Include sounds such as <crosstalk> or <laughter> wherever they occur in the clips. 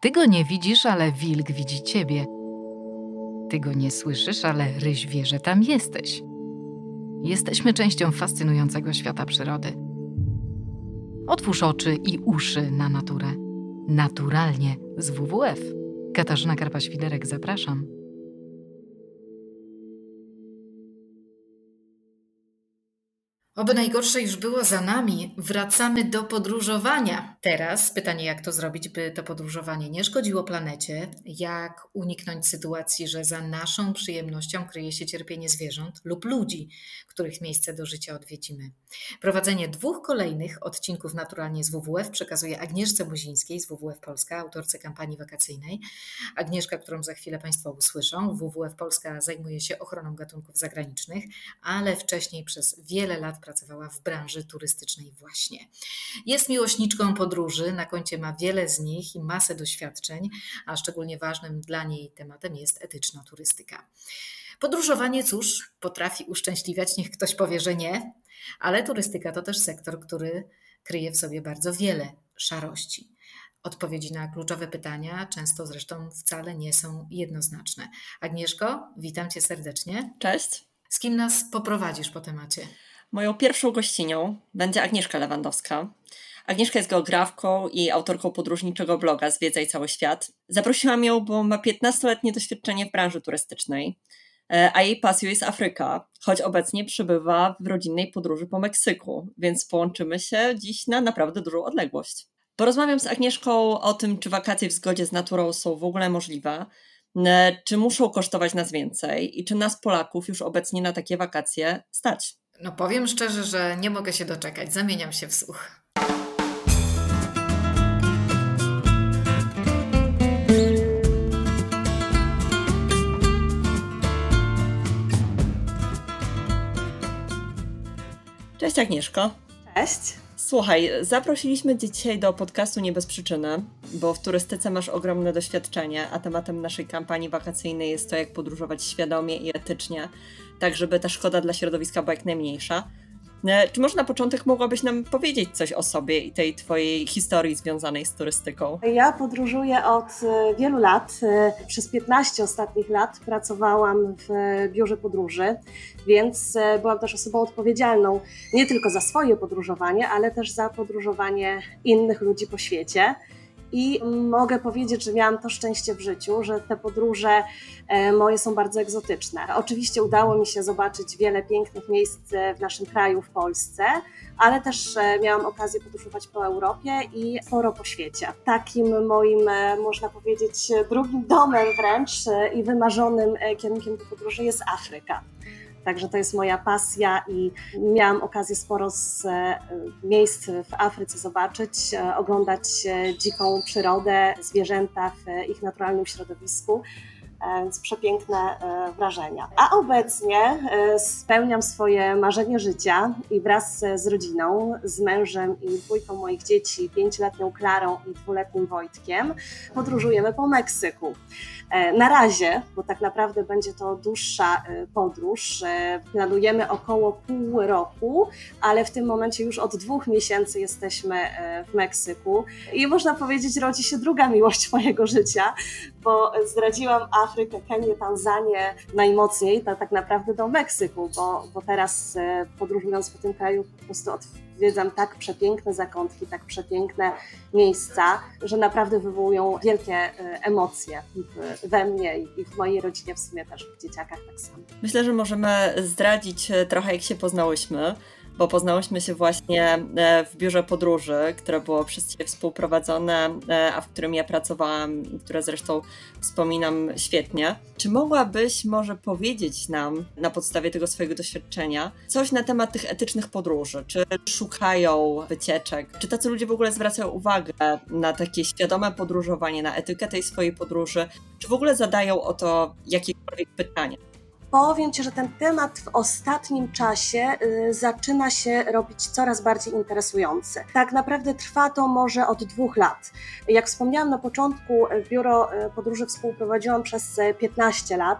Ty go nie widzisz, ale wilk widzi ciebie. Ty go nie słyszysz, ale ryś wie, że tam jesteś. Jesteśmy częścią fascynującego świata przyrody. Otwórz oczy i uszy na naturę. Naturalnie z WWF. Katarzyna Karpa-Świderek, zapraszam. Oby najgorsze już było za nami. Wracamy do podróżowania. Teraz pytanie, jak to zrobić, by to podróżowanie nie szkodziło planecie? Jak uniknąć sytuacji, że za naszą przyjemnością kryje się cierpienie zwierząt lub ludzi, których miejsce do życia odwiedzimy? Prowadzenie dwóch kolejnych odcinków Naturalnie z WWF przekazuje Agnieszce Buzińskiej z WWF Polska, autorce kampanii wakacyjnej. Agnieszka, którą za chwilę Państwo usłyszą. WWF Polska zajmuje się ochroną gatunków zagranicznych, ale wcześniej przez wiele lat pracowała w branży turystycznej właśnie. Jest miłośniczką podróży, na koncie ma wiele z nich i masę doświadczeń, a szczególnie ważnym dla niej tematem jest etyczna turystyka. Podróżowanie, cóż, potrafi uszczęśliwiać, niech ktoś powie, że nie, ale turystyka to też sektor, który kryje w sobie bardzo wiele szarości. Odpowiedzi na kluczowe pytania często zresztą wcale nie są jednoznaczne. Agnieszko, witam Cię serdecznie. Cześć. Z kim nas poprowadzisz po temacie? Moją pierwszą gościnią będzie Agnieszka Lewandowska. Agnieszka jest geografką i autorką podróżniczego bloga Zwiedzaj cały świat. Zaprosiłam ją, bo ma 15-letnie doświadczenie w branży turystycznej, e, a jej pasją jest Afryka, choć obecnie przebywa w rodzinnej podróży po Meksyku, więc połączymy się dziś na naprawdę dużą odległość. Porozmawiam z Agnieszką o tym, czy wakacje w zgodzie z naturą są w ogóle możliwe, e, czy muszą kosztować nas więcej i czy nas Polaków już obecnie na takie wakacje stać. No powiem szczerze, że nie mogę się doczekać. Zamieniam się w słuch. Cześć Agnieszko. Cześć. Słuchaj, zaprosiliśmy Cię dzisiaj do podcastu nie bez przyczyny, bo w turystyce masz ogromne doświadczenie, a tematem naszej kampanii wakacyjnej jest to, jak podróżować świadomie i etycznie, tak żeby ta szkoda dla środowiska była jak najmniejsza. E, czy może na początek mogłabyś nam powiedzieć coś o sobie i tej Twojej historii związanej z turystyką? Ja podróżuję od e, wielu lat. E, przez 15 ostatnich lat pracowałam w biurze podróży, więc byłam też osobą odpowiedzialną nie tylko za swoje podróżowanie, ale też za podróżowanie innych ludzi po świecie. I mogę powiedzieć, że miałam to szczęście w życiu, że te podróże e, moje są bardzo egzotyczne. Oczywiście udało mi się zobaczyć wiele pięknych miejsc e, w naszym kraju, w Polsce, ale też e, miałam okazję podróżować po Europie i sporo po świecie. Takim moim, można powiedzieć, drugim domem wręcz i wymarzonym kierunkiem do podróży jest Afryka. Także to jest moja pasja i miałam okazję sporo z e, miejsc w Afryce zobaczyć, e, oglądać e, dziką przyrodę, zwierzęta w ich naturalnym środowisku więc przepiękne wrażenia. A obecnie spełniam swoje marzenie życia i wraz z rodziną, z mężem i dwójką moich dzieci, pięcioletnią Klarą i dwuletnim Wojtkiem, podróżujemy po Meksyku. E, na razie, bo tak naprawdę będzie to dłuższa e, podróż, e, planujemy około pół roku, ale w tym momencie już od dwóch miesięcy jesteśmy w Meksyku i można powiedzieć, rodzi się druga miłość mojego życia, bo zdradziłam Afrykę, Kenię, Tanzanię najmocniej, to tak naprawdę do Meksyku, bo, bo teraz podróżując po tym kraju po prostu odwiedzam tak przepiękne zakątki, tak przepiękne miejsca, że naprawdę wywołują wielkie emocje we mnie i w mojej rodzinie w sumie też, w dzieciakach tak samo. Myślę, że możemy zdradzić e, trochę, jak się poznałyśmy bo poznałyśmy się właśnie e, w biurze podróży, które było przez Ciebie współprowadzone, e, a w którym ja pracowałam, które zresztą wspominam świetnie. Czy mogłabyś może powiedzieć nam na podstawie tego swojego doświadczenia coś na temat tych etycznych podróży? Czy szukają wycieczek? Czy tacy ludzie w ogóle zwracają uwagę na takie świadome podróżowanie, na etykę tej swojej podróży? Czy w ogóle zadają o to jakiekolwiek pytania? Powiem Ci, że ten temat w ostatnim czasie y, zaczyna się robić coraz bardziej interesujący. Tak naprawdę trwa to może od dwóch lat. Jak wspomniałam na początku, biuro y, podróży współprowadziłam przez 15 lat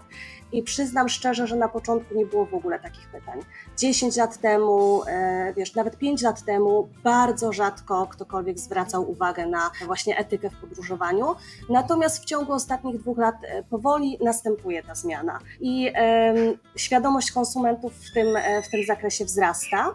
i przyznam szczerze, że na początku nie było w ogóle takich pytań. 10 lat temu, e, wiesz, nawet 5 lat temu bardzo rzadko ktokolwiek zwracał uwagę na właśnie etykę w podróżowaniu. Natomiast w ciągu ostatnich dwóch lat e, powoli następuje ta zmiana i świadomość konsumentów w tym, e, w tym zakresie wzrasta.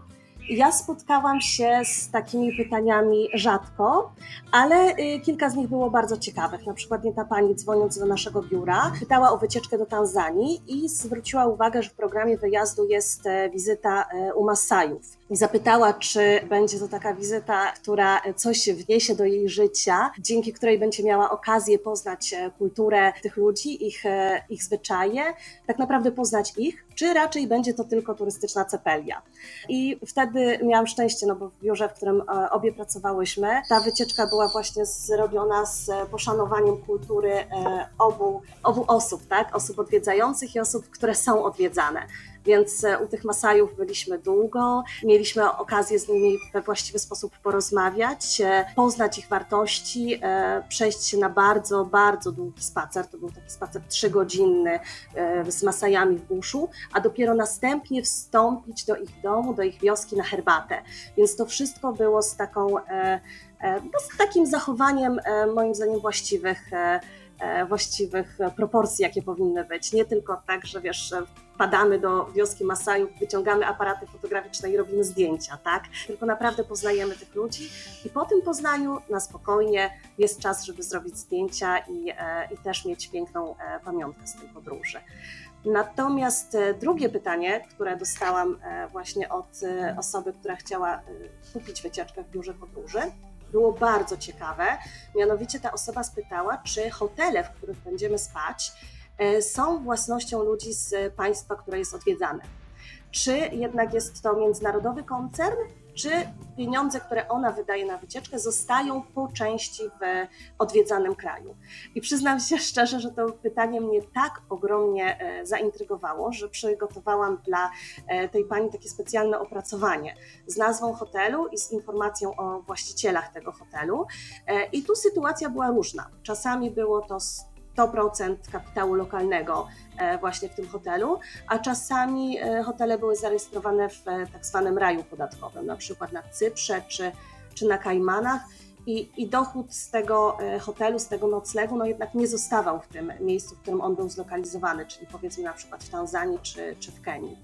Ja spotkałam się z takimi pytaniami rzadko, ale y, kilka z nich było bardzo ciekawych. Na przykład nie ta pani dzwoniąc do naszego biura pytała o wycieczkę do Tanzanii i zwróciła uwagę, że w programie wyjazdu jest e, wizyta e, u Masajów i zapytała, czy będzie to taka wizyta, która coś wniesie do jej życia, dzięki której będzie miała okazję poznać e, kulturę tych ludzi, ich, e, ich zwyczaje, tak naprawdę poznać ich, czy raczej będzie to tylko turystyczna cepelia. I wtedy miałam szczęście, no bo w biurze, w którym e, obie pracowałyśmy, ta wycieczka była właśnie zrobiona z poszanowaniem kultury obu, obu osób, tak? Osób odwiedzających i osób, które są odwiedzane więc e, u tych Masajów byliśmy długo, mieliśmy okazję z nimi we właściwy sposób porozmawiać, e, poznać ich wartości, e, przejść się na bardzo, bardzo długi spacer, to był taki spacer trzygodzinny z Masajami w buszu, a dopiero następnie wstąpić do ich domu, do ich wioski na herbatę. Więc to wszystko było z taką, no, z takim zachowaniem moim zdaniem właściwych właściwych proporcji, jakie powinny być. Nie tylko tak, że wiesz, wpadamy do wioski Masajów, wyciągamy aparaty fotograficzne i robimy zdjęcia, tak? Tylko naprawdę poznajemy tych ludzi i po tym poznaniu na spokojnie jest czas, żeby zrobić zdjęcia i, e, i też mieć piękną e, pamiątkę z tej podróży. Natomiast e, drugie pytanie, które dostałam właśnie od osoby, która chciała kupić wycieczkę w biurze podróży, było bardzo ciekawe. Mianowicie ta osoba spytała, czy hotele, w których będziemy spać, E, są własnością ludzi z państwa, które jest odwiedzane. Czy jednak jest to międzynarodowy koncern, czy pieniądze, które ona wydaje na wycieczkę, zostają po części w odwiedzanym kraju. I przyznam się <laughs> szczerze, że to pytanie mnie tak ogromnie e, zaintrygowało, że przygotowałam dla e, tej pani takie specjalne opracowanie z nazwą hotelu i z informacją o właścicielach tego hotelu. I tu sytuacja była różna. Czasami było to 100% kapitału lokalnego e, właśnie w tym hotelu, a czasami e, hotele były zarejestrowane w e, tak zwanym raju podatkowym, na przykład na Cyprze czy, czy na Kajmanach. I, I dochód z tego hotelu, z tego noclegu, no jednak nie zostawał w tym miejscu, w którym on był zlokalizowany, czyli powiedzmy na przykład w Tanzanii czy, czy w Kenii.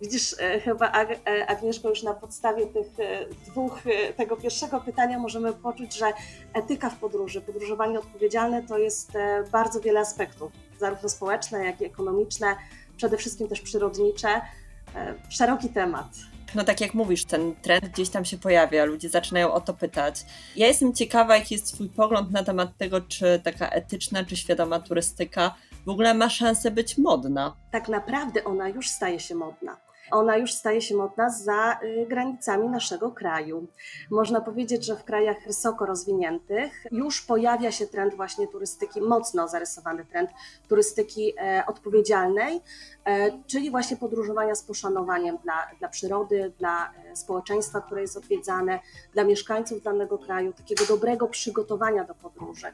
Widzisz, e, chyba e, Agnieszko, już na podstawie tych e, dwóch, tego pierwszego pytania możemy poczuć, że etyka w podróży, podróżowanie odpowiedzialne to jest bardzo wiele aspektów, zarówno społeczne, jak i ekonomiczne, przede wszystkim też przyrodnicze. Szeroki temat. No tak jak mówisz, ten trend gdzieś tam się pojawia, ludzie zaczynają o to pytać. Ja jestem ciekawa, jaki jest Twój pogląd na temat tego, czy taka etyczna, czy świadoma turystyka w ogóle ma szansę być modna. Tak naprawdę ona już staje się modna ona już staje się modna za y, granicami naszego kraju. Można powiedzieć, że w krajach wysoko rozwiniętych już pojawia się trend właśnie turystyki, mocno zarysowany trend turystyki e, odpowiedzialnej, e, czyli właśnie podróżowania z poszanowaniem dla, dla przyrody, dla e, społeczeństwa, które jest odwiedzane, dla mieszkańców danego kraju, takiego dobrego przygotowania do podróży.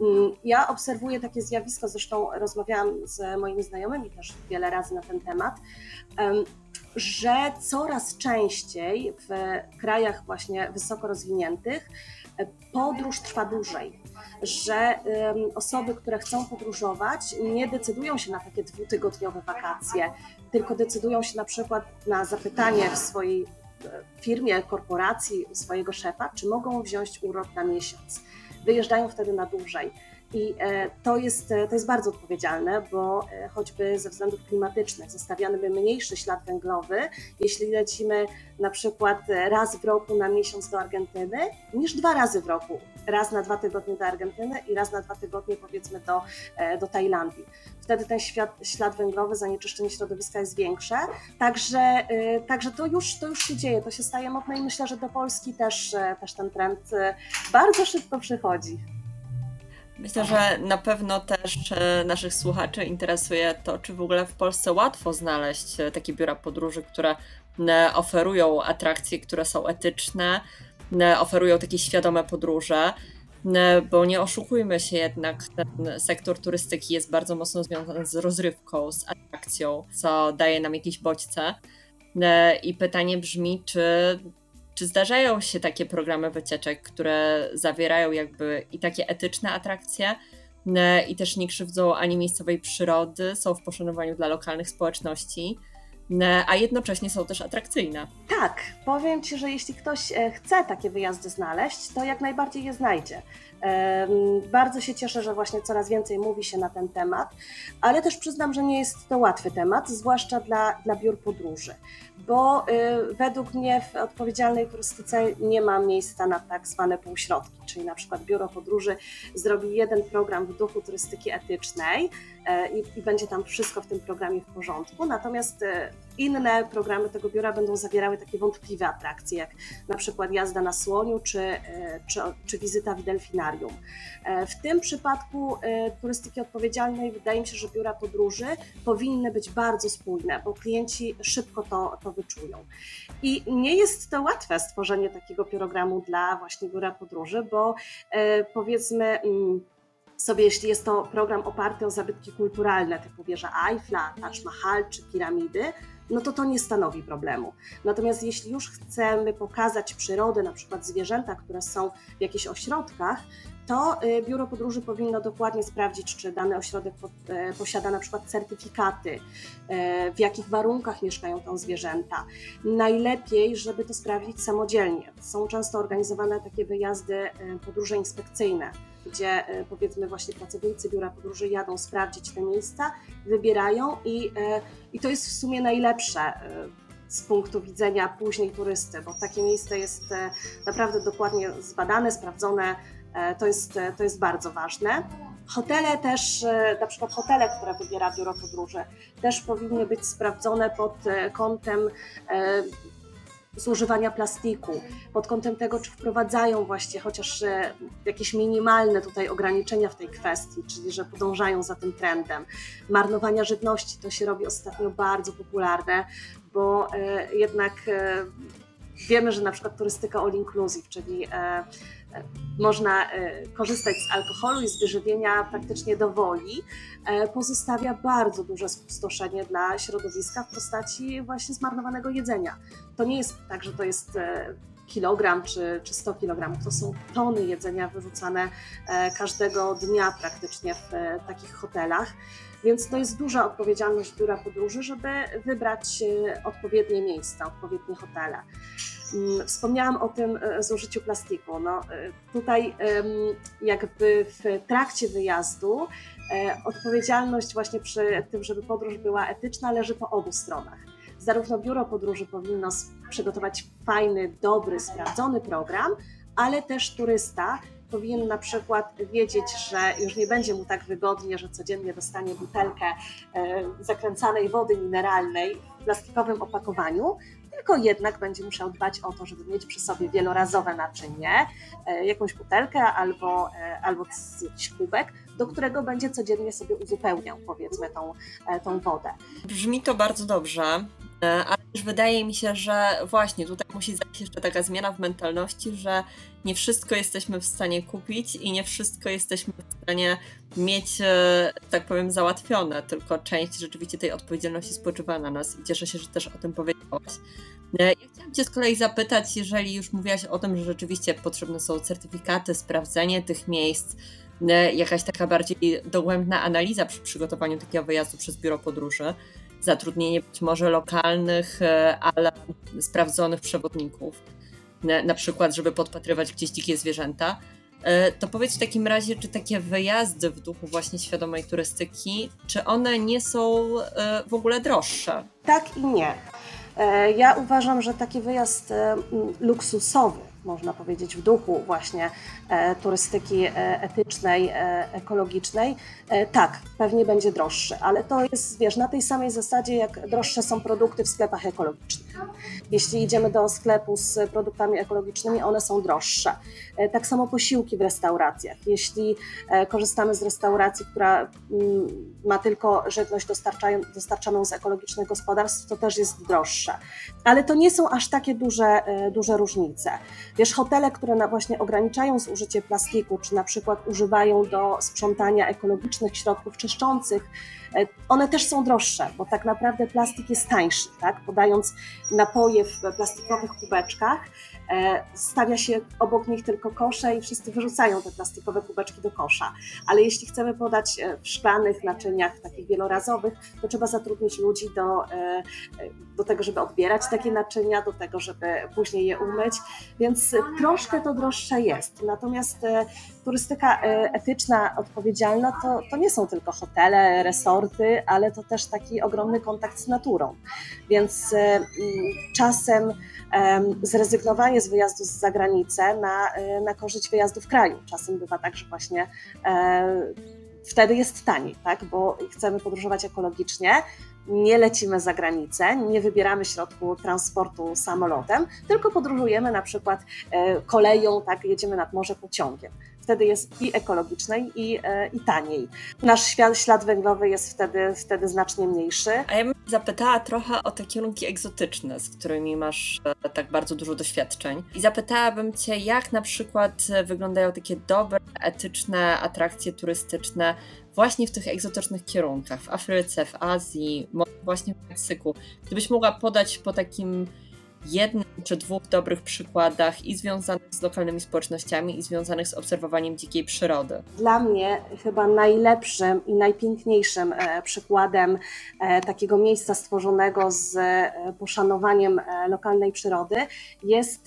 Mm, ja obserwuję takie zjawisko, zresztą rozmawiałam z moimi znajomymi też wiele razy na ten temat, że coraz częściej w krajach właśnie wysoko rozwiniętych e, podróż trwa dłużej, że osoby, które chcą podróżować, nie decydują się na takie dwutygodniowe wakacje, tylko decydują się na przykład na zapytanie w swojej e, firmie, korporacji, swojego szefa, czy mogą wziąć urlop na miesiąc. Wyjeżdżają wtedy na dłużej i e, to jest, e, to jest bardzo odpowiedzialne, bo e, choćby ze względów klimatycznych zostawiany by mniejszy ślad węglowy, jeśli lecimy na przykład raz w roku na miesiąc do Argentyny, niż dwa razy w roku. Raz na dwa tygodnie do Argentyny i raz na dwa tygodnie powiedzmy do, do Tajlandii. Wtedy ten świat, ślad węglowy, zanieczyszczenie środowiska jest większe. Także, także to, już, to już się dzieje, to się staje modne i myślę, że do Polski też, też ten trend bardzo szybko przychodzi. Myślę, że na pewno też e, naszych słuchaczy interesuje to, czy w ogóle w Polsce łatwo znaleźć e, takie biura podróży, które e, oferują atrakcje, które są etyczne, oferują takie świadome podróże. bo nie oszukujmy się jednak, ten sektor turystyki jest bardzo mocno związany z rozrywką, z atrakcją, co daje nam jakieś bodźce. I pytanie brzmi, czy, czy zdarzają się takie programy wycieczek, które zawierają jakby i takie etyczne atrakcje, i też nie krzywdzą ani miejscowej przyrody, są w poszanowaniu dla lokalnych społeczności, a jednocześnie są też atrakcyjne. Tak, powiem Ci, że jeśli ktoś e, chce takie wyjazdy znaleźć, to jak najbardziej je znajdzie. Bardzo się cieszę, że właśnie coraz więcej mówi się na ten temat, ale też przyznam, że nie jest to łatwy temat, zwłaszcza dla, dla biur podróży, bo y, według mnie w odpowiedzialnej turystyce nie ma miejsca na tak zwane półśrodki, czyli na przykład biuro podróży zrobi jeden program w duchu turystyki etycznej i, i będzie tam wszystko w tym programie w porządku, natomiast e, inne programy tego biura będą zawierały takie wątpliwe atrakcje, jak na przykład jazda na słoniu czy, e, czy, czy wizyta w delfinarium. E, w tym przypadku e, turystyki odpowiedzialnej wydaje mi się, że biura podróży powinny być bardzo spójne, bo klienci szybko to, to wyczują. I nie jest to łatwe stworzenie takiego programu dla właśnie biura podróży, bo powiedzmy, mm, sobie, jeśli jest to program oparty o zabytki kulturalne typu wieża Eiffla, Taj Mahal czy piramidy, no to to nie stanowi problemu. Natomiast jeśli już chcemy pokazać przyrodę, na przykład zwierzęta, które są w jakichś ośrodkach, to y, biuro podróży powinno dokładnie sprawdzić, czy dany ośrodek e, posiada na przykład certyfikaty, e, w jakich warunkach mieszkają tam zwierzęta. Najlepiej, żeby to sprawdzić samodzielnie. Są często organizowane takie wyjazdy, podróże inspekcyjne gdzie e, powiedzmy właśnie pracownicy biura podróży jadą sprawdzić te miejsca, wybierają i, e, i to jest w sumie najlepsze e, z punktu widzenia później turysty, bo takie miejsce jest naprawdę dokładnie zbadane, sprawdzone, to jest, to jest bardzo ważne. Hotele też, na przykład hotele, które wybiera biuro podróży, też powinny być sprawdzone pod kątem zużywania plastiku, pod kątem tego, czy wprowadzają właśnie chociaż e, jakieś minimalne tutaj ograniczenia w tej kwestii, czyli że podążają za tym trendem. Marnowania żywności to się robi ostatnio bardzo popularne, bo e, jednak e, wiemy, że na przykład turystyka all inclusive, czyli można e, korzystać z alkoholu i z wyżywienia praktycznie do woli, e, pozostawia bardzo duże spustoszenie dla środowiska w postaci właśnie zmarnowanego jedzenia. To nie jest tak, że to jest e, kilogram czy, czy 100 kg. To są tony jedzenia wyrzucane każdego dnia praktycznie w takich hotelach. Więc to jest duża odpowiedzialność biura podróży, żeby wybrać odpowiednie miejsca, odpowiednie hotele. Mm, wspomniałam o tym e, zużyciu plastiku. No, e, tutaj jakby w trakcie wyjazdu e, odpowiedzialność właśnie przy tym, żeby podróż była etyczna, leży po obu stronach. Zarówno biuro podróży powinno przygotować fajny, dobry, sprawdzony program, ale też turysta powinien na przykład wiedzieć, że już nie będzie mu tak wygodnie, że codziennie dostanie butelkę zakręcanej wody mineralnej w plastikowym opakowaniu, tylko jednak będzie musiał dbać o to, żeby mieć przy sobie wielorazowe naczynie, e, jakąś butelkę albo, e, albo jakiś kubek, do którego będzie codziennie sobie uzupełniał, powiedzmy, tą, e, tą wodę. Brzmi to bardzo dobrze. Ale też wydaje mi się, że właśnie tutaj musi zajść jeszcze taka zmiana w mentalności, że nie wszystko jesteśmy w stanie kupić i nie wszystko jesteśmy w stanie mieć, tak powiem, załatwione, tylko część rzeczywiście tej odpowiedzialności spoczywa na nas i cieszę się, że też o tym powiedziałaś. E, ja chciałam Cię z kolei zapytać, jeżeli już mówiłaś o tym, że rzeczywiście potrzebne są certyfikaty, sprawdzenie tych miejsc, e, jakaś taka bardziej dogłębna analiza przy przygotowaniu takiego wyjazdu przez biuro podróży, zatrudnienie być może lokalnych, e, ale sprawdzonych przewodników, na przykład, żeby podpatrywać gdzieś dzikie zwierzęta. To powiedz w takim razie, czy takie wyjazdy w duchu właśnie świadomej turystyki, czy one nie są w ogóle droższe? Tak i nie. E, ja uważam, że taki wyjazd e, luksusowy, można powiedzieć, w duchu właśnie e, turystyki etycznej, ekologicznej, tak, pewnie będzie droższy, ale to jest, wiesz, na tej samej zasadzie, jak droższe są produkty w sklepach ekologicznych. Jeśli idziemy do sklepu z produktami ekologicznymi, one są droższe. E, tak samo posiłki w restauracjach. Jeśli e, korzystamy z restauracji, która mm, ma tylko żywność dostarczaną z ekologicznych gospodarstw, to też jest droższe. Ale to nie są aż takie duże, e, duże różnice. Wiesz, hotele, które właśnie ograniczają zużycie plastiku, czy na przykład używają do sprzątania ekologicznych środków czyszczących, one też są droższe, bo tak naprawdę plastik jest tańszy. Tak? Podając napoje w plastikowych kubeczkach, E, stawia się obok nich tylko kosze i wszyscy wyrzucają te plastikowe kubeczki do kosza. Ale jeśli chcemy podać e, w szklanych naczyniach, takich wielorazowych, to trzeba zatrudnić ludzi do, e, do tego, żeby odbierać takie naczynia, do tego, żeby później je umyć, więc troszkę to droższe jest. Natomiast turystyka etyczna, odpowiedzialna to, to nie są tylko hotele, resorty, ale to też taki ogromny kontakt z naturą. Więc czasem zrezygnowanie z wyjazdu z zagranicy na, e, na korzyść wyjazdu w kraju. Czasem bywa tak, że właśnie e, wtedy jest taniej, tak? bo chcemy podróżować ekologicznie, nie lecimy za granicę, nie wybieramy środku transportu samolotem, tylko podróżujemy na przykład e, koleją, tak, jedziemy nad morze pociągiem wtedy jest i ekologicznej, i, e, i taniej. Nasz ślad, ślad węglowy jest wtedy, wtedy znacznie mniejszy. A ja bym zapytała trochę o te kierunki egzotyczne, z którymi masz e, tak bardzo dużo doświadczeń. I zapytałabym Cię, jak na przykład wyglądają takie dobre, etyczne atrakcje turystyczne właśnie w tych egzotycznych kierunkach, w Afryce, w Azji, właśnie w Meksyku. Gdybyś mogła podać po takim jednym czy dwóch dobrych przykładach i związanych z lokalnymi społecznościami, i związanych z obserwowaniem dzikiej przyrody. Dla mnie chyba najlepszym i najpiękniejszym e, przykładem e, takiego miejsca stworzonego z e, poszanowaniem lokalnej przyrody jest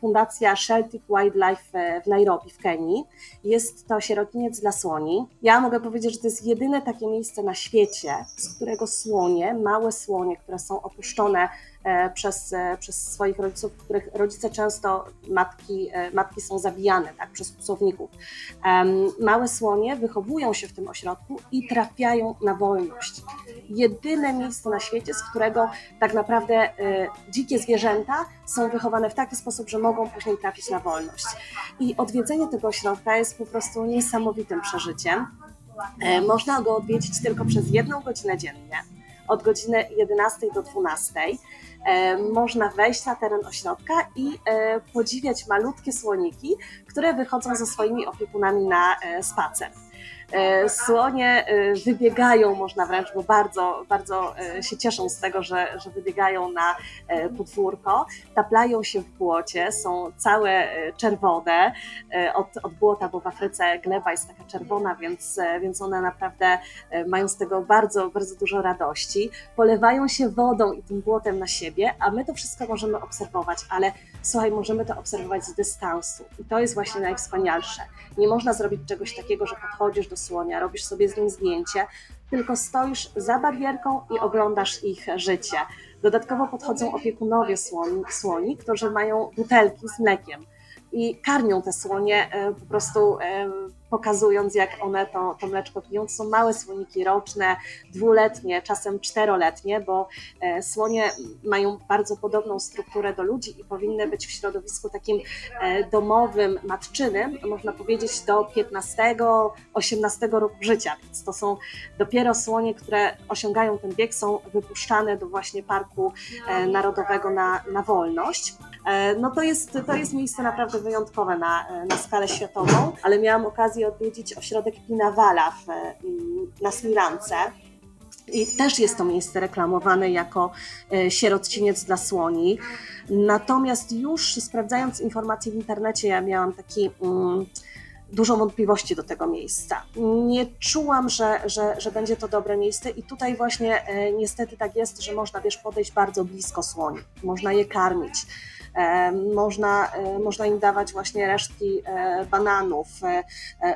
Fundacja Celtic Wildlife w Nairobi w Kenii. Jest to sierotiniec dla słoni. Ja mogę powiedzieć, że to jest jedyne takie miejsce na świecie, z którego słonie, małe słonie, które są opuszczone przez, e, przez swoich rodziców, których rodzice często matki, e, matki są zabijane tak, przez psowników. Małe słonie wychowują się w tym ośrodku i trafiają na wolność. Jedyne miejsce na świecie, z którego tak naprawdę dzikie zwierzęta są wychowane w taki sposób, że mogą później trafić na wolność. I odwiedzenie tego ośrodka jest po prostu niesamowitym przeżyciem. Można go odwiedzić tylko przez jedną godzinę dziennie, od godziny 11 do 12. E, można wejść na teren ośrodka i e, podziwiać malutkie słoniki, które wychodzą ze swoimi opiekunami na e, spacer. E, słonie e, wybiegają, można wręcz, bo bardzo, bardzo e, się cieszą z tego, że, że wybiegają na podwórko, taplają się w błocie, są całe czerwone od, od błota, bo w Afryce gleba jest taka czerwona, więc, więc one naprawdę mają z tego bardzo, bardzo dużo radości. Polewają się wodą i tym błotem na siebie, a my to wszystko możemy obserwować, ale słuchaj, możemy to obserwować z dystansu. I to jest właśnie najwspanialsze. Nie można zrobić czegoś takiego, że podchodzisz do słonia, robisz sobie z nim zdjęcie, tylko stoisz za barierką i oglądasz ich życie. Dodatkowo podchodzą opiekunowie słoni, słoni którzy mają butelki z mlekiem i karmią te słonie e, po prostu e, pokazując, jak one to, to mleczko piją. To są małe słoniki roczne, dwuletnie, czasem czteroletnie, bo e, słonie mają bardzo podobną strukturę do ludzi i powinny być w środowisku takim e, domowym, matczynym, można powiedzieć do 15-18 roku życia. Więc to są dopiero słonie, które osiągają ten wiek, są wypuszczane do właśnie Parku e, Narodowego na, na wolność. No to jest, to jest miejsce naprawdę wyjątkowe na, na skalę światową, ale miałam okazję okazję odwiedzić ośrodek Pinawala w, mm, na Smilance. I też jest to miejsce reklamowane jako e, sierociniec dla słoni. Natomiast już sprawdzając informacje w internecie, ja miałam taki. Um, dużo wątpliwości do tego miejsca. Nie czułam, że, że, że będzie to dobre miejsce i tutaj właśnie e, niestety tak jest, że można wiesz, podejść bardzo blisko słoni, można je karmić. E, można, e, można im dawać właśnie resztki e, bananów,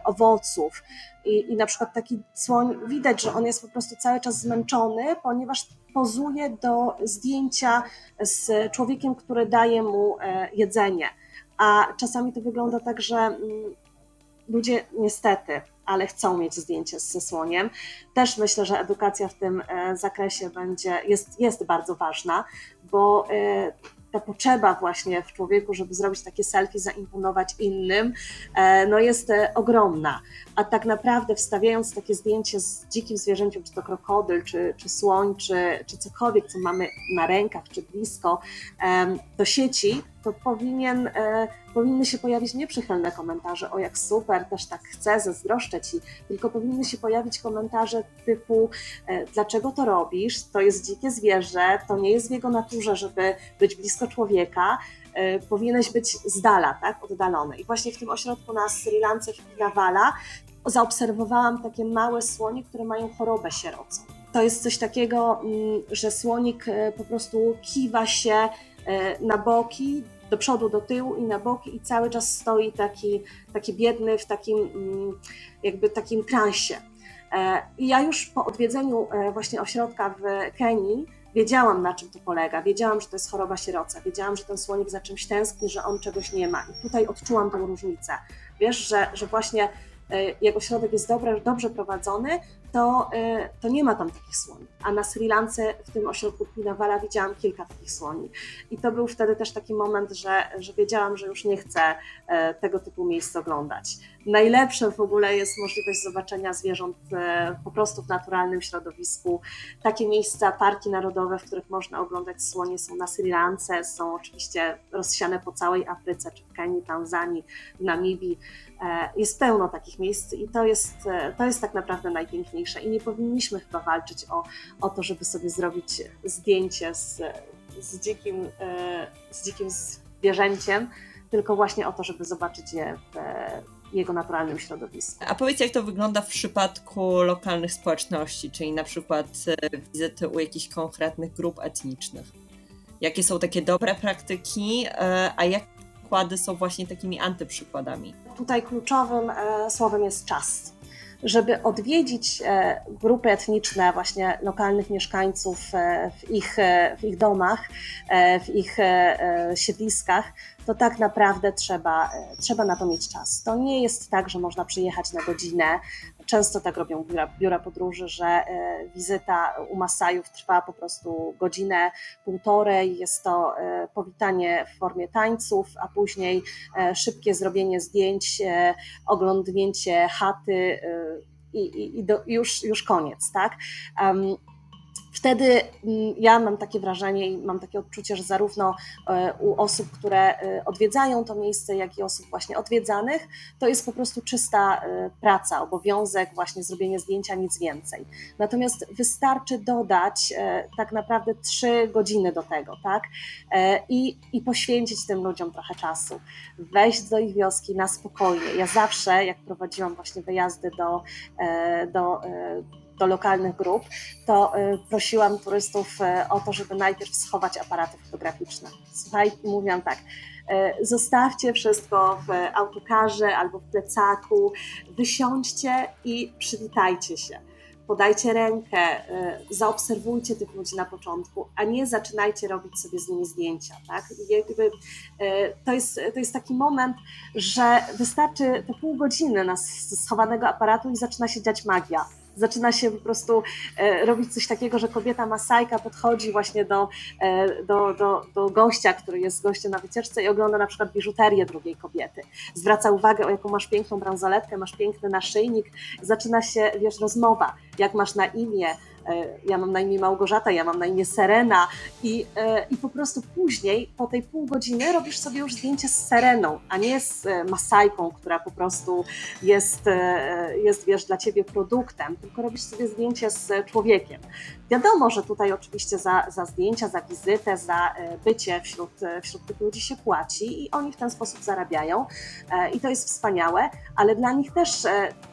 owoców. I, I na przykład taki słoń, widać, że on jest po prostu cały czas zmęczony, ponieważ pozuje do zdjęcia z człowiekiem, który daje mu jedzenie. A czasami to wygląda tak, że mm, ludzie niestety ale chcą mieć zdjęcie ze słoniem. Też myślę, że edukacja w tym zakresie będzie, jest, jest bardzo ważna, bo ta potrzeba właśnie w człowieku, żeby zrobić takie selfie, zaimponować innym, e, no jest e, ogromna. A tak naprawdę wstawiając takie zdjęcie z dzikim zwierzęciem, czy to krokodyl, czy, czy słoń, czy, czy cokolwiek, co mamy na rękach, czy blisko do sieci, to powinien, e, powinny się pojawić nieprzychylne komentarze, o jak super, też tak chcę, zazdroszczę ci, tylko powinny się pojawić komentarze typu, e, dlaczego to robisz, to jest dzikie zwierzę, to nie jest w jego naturze, żeby być blisko człowieka, e, powinieneś być z dala, tak, oddalony. I właśnie w tym ośrodku na Sri Lance w Nawala zaobserwowałam takie małe słonie, które mają chorobę sierocą. To jest coś takiego, mm, że słonik po prostu kiwa się na boki, do przodu, do tyłu i na boki i cały czas stoi taki, taki biedny w takim mm, jakby takim transie. E, I ja już po odwiedzeniu e, właśnie ośrodka w Kenii wiedziałam na czym to polega, wiedziałam, że to jest choroba sieroca, wiedziałam, że ten słonik za czymś tęskni, że on czegoś nie ma i tutaj odczułam tę różnicę. Wiesz, że, że właśnie e, jak ośrodek jest dobrze, dobrze prowadzony, to, e, to nie ma tam takich słoni. A na Sri Lance, w tym ośrodku Pinawala, widziałam kilka takich słoni. I to był wtedy też taki moment, że, że wiedziałam, że już nie chcę e, tego typu miejsc oglądać. Najlepsze w ogóle jest możliwość zobaczenia zwierząt e, po prostu w naturalnym środowisku. Takie miejsca, parki narodowe, w których można oglądać słonie są na Sri Lance, są oczywiście rozsiane po całej Afryce, czy w Kenii, Tanzanii, w Namibii. Jest pełno takich miejsc i to jest, to jest tak naprawdę najpiękniejsze najważniejsze i nie powinniśmy chyba walczyć o, o to, żeby sobie zrobić zdjęcie z, z, dzikim, e, z dzikim zwierzęciem, tylko właśnie o to, żeby zobaczyć je w jego naturalnym środowisku. A powiedz, jak to wygląda w przypadku lokalnych społeczności, czyli na przykład e, wizyty u jakichś konkretnych grup etnicznych? Jakie są takie dobre praktyki, e, a jak przykłady są właśnie takimi antyprzykładami? Tutaj kluczowym słowem jest czas żeby odwiedzić e, grupy etniczne, właśnie lokalnych mieszkańców e, w ich, e, w ich domach, w ich siedliskach, to tak naprawdę trzeba, trzeba na to mieć czas. To nie jest tak, że można przyjechać na godzinę. Często tak robią biura, biura podróży, że wizyta u Masajów trwa po prostu godzinę, półtorej. Jest to powitanie w formie tańców, a później szybkie zrobienie zdjęć, oglądnięcie chaty i, i, i do, już, już koniec, tak? Wtedy mm, ja mam takie wrażenie i mam takie odczucie, że zarówno e, u osób, które e, odwiedzają to miejsce, jak i osób właśnie odwiedzanych, to jest po prostu czysta e, praca, obowiązek, właśnie zrobienie zdjęcia, nic więcej. Natomiast wystarczy dodać tak naprawdę trzy godziny do tego, tak? I, i poświęcić tym ludziom trochę czasu. Wejść do ich wioski na spokojnie. Ja zawsze, jak prowadziłam właśnie wyjazdy do, do do lokalnych grup, to y, prosiłam turystów y, o to, żeby najpierw schować aparaty fotograficzne. Słuchaj, mówiłam tak, y, zostawcie wszystko w autokarze albo w plecaku, wysiądźcie i przywitajcie się. Podajcie rękę, zaobserwujcie tych ludzi na początku, a nie zaczynajcie robić sobie z nimi zdjęcia. Tak? Jakby, to, jest, to jest taki moment, że wystarczy te pół godziny na schowanego aparatu i zaczyna się dziać magia zaczyna się po prostu e, robić coś takiego, że kobieta masajka podchodzi właśnie do, e, do, do, do gościa, który jest gościem na wycieczce i ogląda na przykład biżuterię drugiej kobiety. Zwraca uwagę, o jaką masz piękną bransoletkę, masz piękny naszyjnik, zaczyna się, wiesz, rozmowa, jak masz na imię, ja mam na imię Małgorzata, ja mam na imię Serena i, e, i po prostu później, po tej pół godziny robisz sobie już zdjęcie z Sereną, a nie z e, Masajką, która po prostu jest, jest wiesz, dla ciebie produktem, tylko robisz sobie zdjęcie z człowiekiem. Wiadomo, że tutaj oczywiście za, za zdjęcia, za wizytę, za bycie wśród, wśród tych ludzi się płaci i oni w ten sposób zarabiają i to jest wspaniałe, ale dla nich też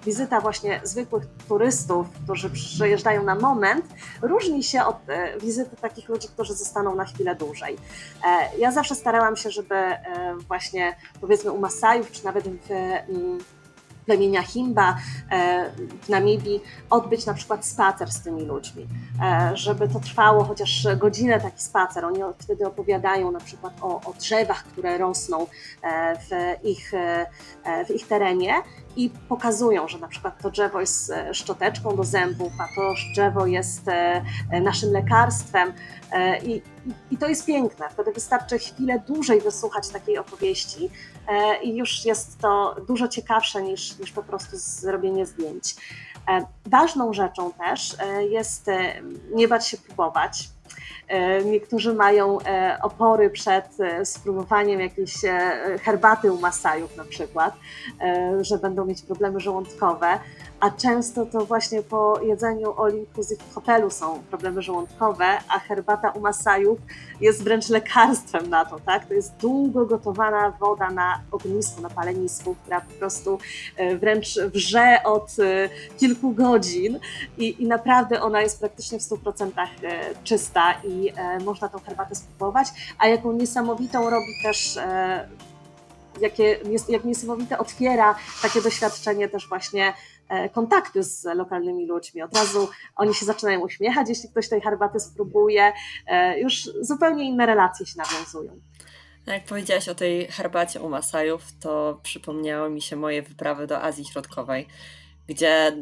wizyta właśnie zwykłych turystów, którzy przyjeżdżają na moment, różni się od e, wizyty takich ludzi, którzy zostaną na chwilę dłużej. E, ja zawsze starałam się, żeby e, właśnie powiedzmy u Masajów, czy nawet w mm, plemienia Himba w Namibii odbyć na przykład spacer z tymi ludźmi, żeby to trwało chociaż godzinę taki spacer. Oni wtedy opowiadają na przykład o, o drzewach, które rosną w ich, w ich terenie i pokazują, że na przykład to drzewo jest szczoteczką do zębów, a to drzewo jest naszym lekarstwem. I, i to jest piękne. Wtedy wystarczy chwilę dłużej wysłuchać takiej opowieści i już jest to dużo ciekawsze niż, niż po prostu zrobienie zdjęć. Ważną rzeczą też jest nie bać się próbować E, niektórzy mają e, opory przed e, spróbowaniem jakiejś herbaty u Masajów na przykład, że będą mieć problemy żołądkowe, a często to właśnie po jedzeniu all inclusive w hotelu są problemy żołądkowe, a herbata u Masajów jest wręcz lekarstwem na to, tak? To jest długo gotowana woda na ognisku, na palenisku, która po prostu wręcz wrze od kilku godzin i, i naprawdę ona jest praktycznie w 100% czysta i e, można tą herbatę spróbować, a jaką niesamowitą robi też e, jakie, jak niesamowite otwiera takie doświadczenie też właśnie e, kontakty z lokalnymi ludźmi. Od razu oni się zaczynają uśmiechać, jeśli ktoś tej herbaty spróbuje, e, już zupełnie inne relacje się nawiązują. Jak powiedziałaś o tej herbacie u Masajów, to przypomniało mi się moje wyprawy do Azji Środkowej, gdzie e,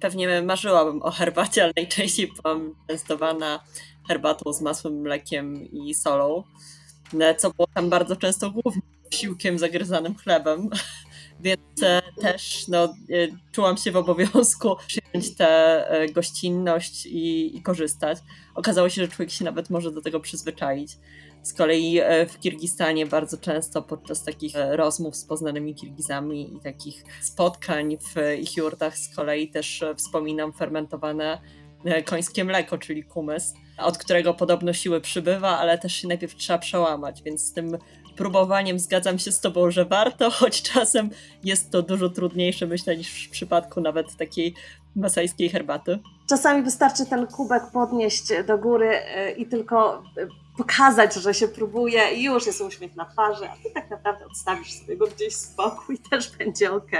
pewnie marzyłabym o herbacie, ale najczęściej byłam częstowana herbatą z masłem, mlekiem i solą, e, co było tam bardzo często głównym siłkiem zagryzanym chlebem. Więc e, też no, e, czułam się w obowiązku <laughs> przyjąć tę gościnność i, i, korzystać. Okazało się, że człowiek się nawet może do tego przyzwyczaić. Z kolei w Kirgistanie bardzo często podczas takich rozmów z poznanymi Kirgizami i takich spotkań w ich jurtach z kolei też wspominam fermentowane końskie mleko, czyli kumes od którego podobno siły przybywa, ale też się najpierw trzeba przełamać, więc z tym próbowaniem zgadzam się z tobą, że warto, <laughs> choć czasem jest to dużo trudniejsze, myślę, niż w przypadku nawet takiej masajskiej herbaty. Czasami wystarczy ten kubek podnieść do góry e, i tylko e, pokazać, że się próbuje i już jest uśmiech na twarzy, a ty tak naprawdę odstawisz sobie go gdzieś spokój i też będzie ok,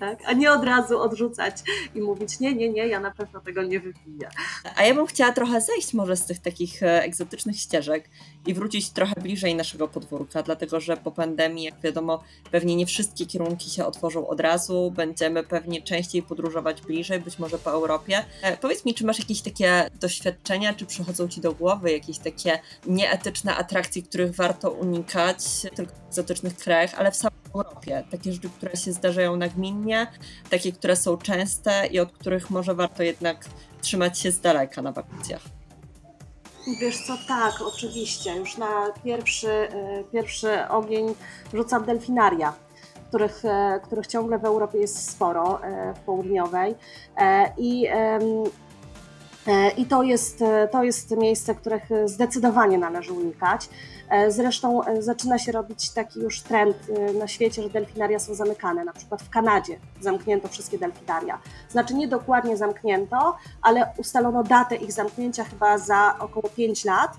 tak? A nie od razu odrzucać i mówić nie, nie, nie, ja na pewno tego nie wypiję. A ja bym chciała trochę zejść może z tych takich e, egzotycznych ścieżek i wrócić trochę bliżej naszego podwórka, dlatego że po pandemii, jak wiadomo, pewnie nie wszystkie kierunki się otworzą od razu, będziemy pewnie częściej podróżować bliżej, być może po Europie. E, powiedz mi, czy masz jakieś takie doświadczenia, czy przychodzą ci do głowy jakieś takie nieetyczne atrakcje, których warto unikać, tylko w egzotycznych krajach, ale w samej Europie. Takie rzeczy, które się zdarzają nagminnie, takie, które są częste i od których może warto jednak trzymać się z daleka na wakacjach. Wiesz co, tak, oczywiście. Już na pierwszy, e, pierwszy ogień rzucam delfinaria, których, e, których ciągle w Europie jest sporo, e, w południowej. I E, I to jest, e, to jest miejsce, których zdecydowanie należy unikać. E, zresztą zaczyna się robić taki już trend na świecie, że delfinaria są zamykane. Na przykład w Kanadzie zamknięto wszystkie delfinaria. Znaczy nie dokładnie zamknięto, ale ustalono datę ich zamknięcia chyba za około 5 lat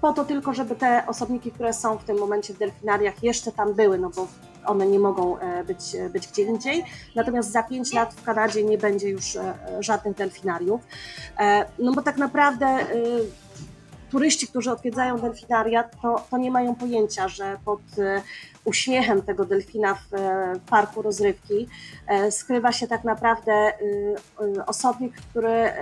po to tylko, żeby te osobniki, które są w tym momencie w delfinariach jeszcze tam były, no bo one nie mogą e, być, e, być gdzie indziej. Natomiast za 5 lat w Kanadzie nie będzie już e, żadnych delfinariów. No bo tak naprawdę turyści, którzy odwiedzają delfinaria, to, to nie mają pojęcia, że pod uśmiechem tego delfina w parku rozrywki skrywa się tak naprawdę osobnik, który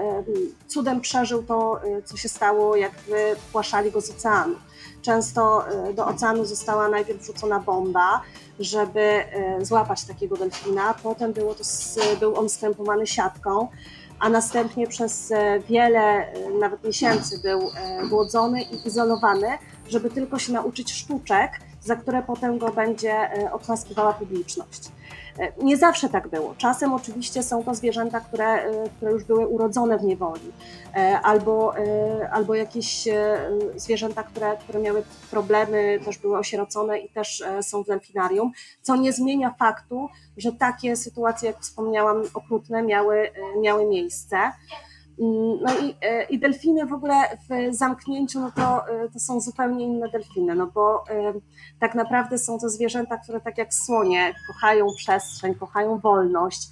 cudem przeżył to, co się stało, jak wypłaszali go z oceanu. Często do oceanu została najpierw wrzucona bomba, żeby e, złapać takiego delfina. Potem było to, był on skrępowany siatką, a następnie przez e, wiele e, nawet miesięcy był głodzony i izolowany, żeby tylko się nauczyć sztuczek, za które potem go będzie oklaskiwała publiczność. Nie zawsze tak było. Czasem oczywiście są to zwierzęta, które, e, które już były urodzone w niewoli, e, albo, e, albo jakieś zwierzęta, które, które miały problemy, też były osierocone i też są w delfinarium, co nie zmienia faktu, że takie sytuacje, jak wspomniałam, okrutne miały, miały miejsce. Mm, no i, e, i delfiny w ogóle w zamknięciu, no to, e, to są zupełnie inne delfiny, no bo e, tak naprawdę są to zwierzęta, które tak jak słonie kochają przestrzeń, kochają wolność,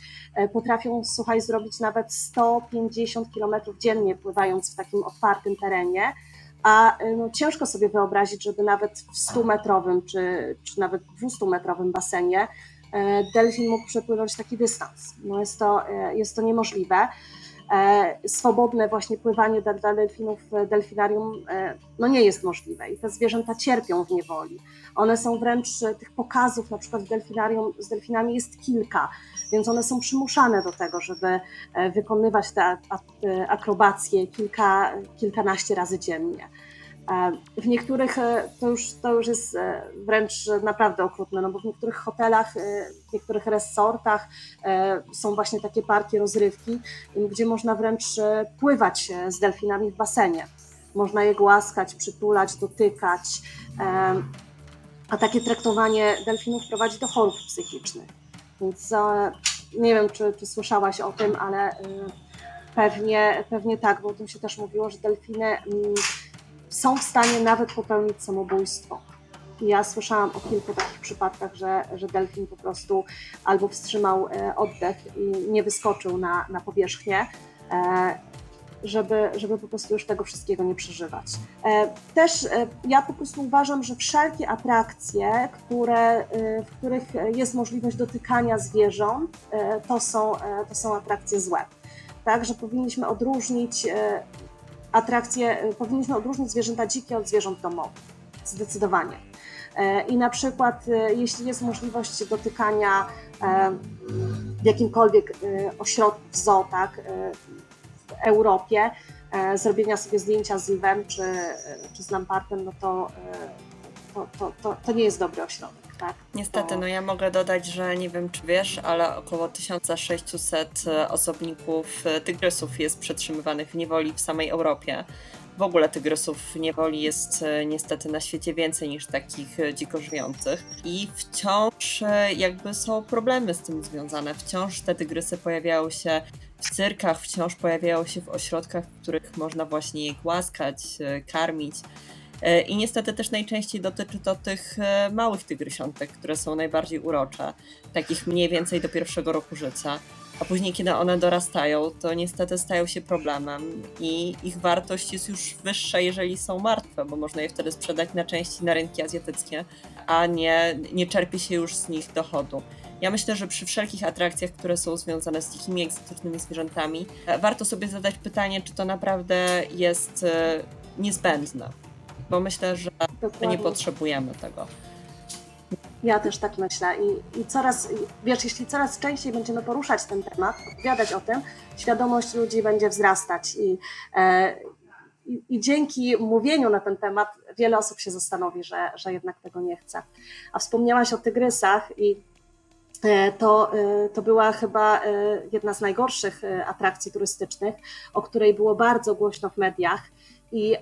potrafią, słuchaj, zrobić nawet 150 km dziennie pływając w takim otwartym terenie, a no, ciężko sobie wyobrazić, żeby nawet w 100-metrowym czy, czy nawet 200-metrowym basenie delfin mógł przepłynąć taki dystans. No jest, to, jest to niemożliwe. Swobodne właśnie pływanie dla, delfinów w delfinarium no nie jest możliwe i te zwierzęta cierpią w niewoli. One są wręcz, tych pokazów na przykład w delfinarium z delfinami jest kilka, więc one są przymuszane do tego, żeby wykonywać te akrobacje kilka, kilkanaście razy dziennie. E, w niektórych e, to już, to już jest e, wręcz naprawdę okrutne, no bo w niektórych hotelach, w niektórych resortach są właśnie takie parki rozrywki, gdzie można wręcz pływać z delfinami w basenie. Można je głaskać, przytulać, dotykać. A takie traktowanie delfinów prowadzi do chorób psychicznych. Więc nie wiem, czy, czy słyszałaś o tym, ale pewnie, pewnie tak, bo o tym się też mówiło, że delfiny mm, są w stanie nawet popełnić samobójstwo. Ja słyszałam o kilku takich przypadkach, że, że delfin po prostu albo wstrzymał e, oddech i nie wyskoczył na, na powierzchnię, e, żeby, żeby po prostu już tego wszystkiego nie przeżywać. E, też ja po prostu uważam, że wszelkie atrakcje, które, w których jest możliwość dotykania zwierząt, to są, to są atrakcje złe. Także powinniśmy odróżnić atrakcje, y, powinniśmy odróżnić zwierzęta dzikie od zwierząt domowych. Zdecydowanie. E, I na przykład, y, jeśli jest możliwość dotykania e, w jakimkolwiek y, ośrodku zoo, tak, w Europie, e, zrobienia sobie zdjęcia z lwem czy, czy z lampartem, no to, to, to, to, to nie jest dobry ośrodek tak. Niestety, no ja mogę dodać, że nie wiem czy wiesz, ale około 1600 e, osobników e, tygrysów jest przetrzymywanych w niewoli w samej Europie. W ogóle tygrysów w niewoli jest e, niestety na świecie więcej niż takich dziko żyjących. I wciąż jakby są problemy z tym związane. Wciąż te tygrysy pojawiają się w cyrkach, wciąż pojawiają się w ośrodkach, w których można właśnie je głaskać, karmić. E, I niestety też najczęściej dotyczy to tych e, małych tygrysiątek, które są najbardziej urocze, takich mniej więcej do pierwszego roku życia. A później, kiedy one dorastają, to niestety stają się problemem i ich wartość jest już wyższa, jeżeli są martwe, bo można je wtedy sprzedać na części na rynki azjatyckie, a nie, nie czerpie się już z nich dochodu. Ja myślę, że przy wszelkich atrakcjach, które są związane z dzikimi, egzotycznymi zwierzętami, e, warto sobie zadać pytanie, czy to naprawdę jest niezbędne bo myślę, że Dokładnie. nie potrzebujemy tego. Ja też tak myślę I, i coraz, wiesz, jeśli coraz częściej będziemy poruszać ten temat, opowiadać o tym, świadomość ludzi będzie wzrastać i, e, i, i, dzięki mówieniu na ten temat wiele osób się zastanowi, że, że jednak tego nie chce. A wspomniałaś o tygrysach i e, to, e, to była chyba e, jedna z najgorszych atrakcji turystycznych, o której było bardzo głośno w mediach. I,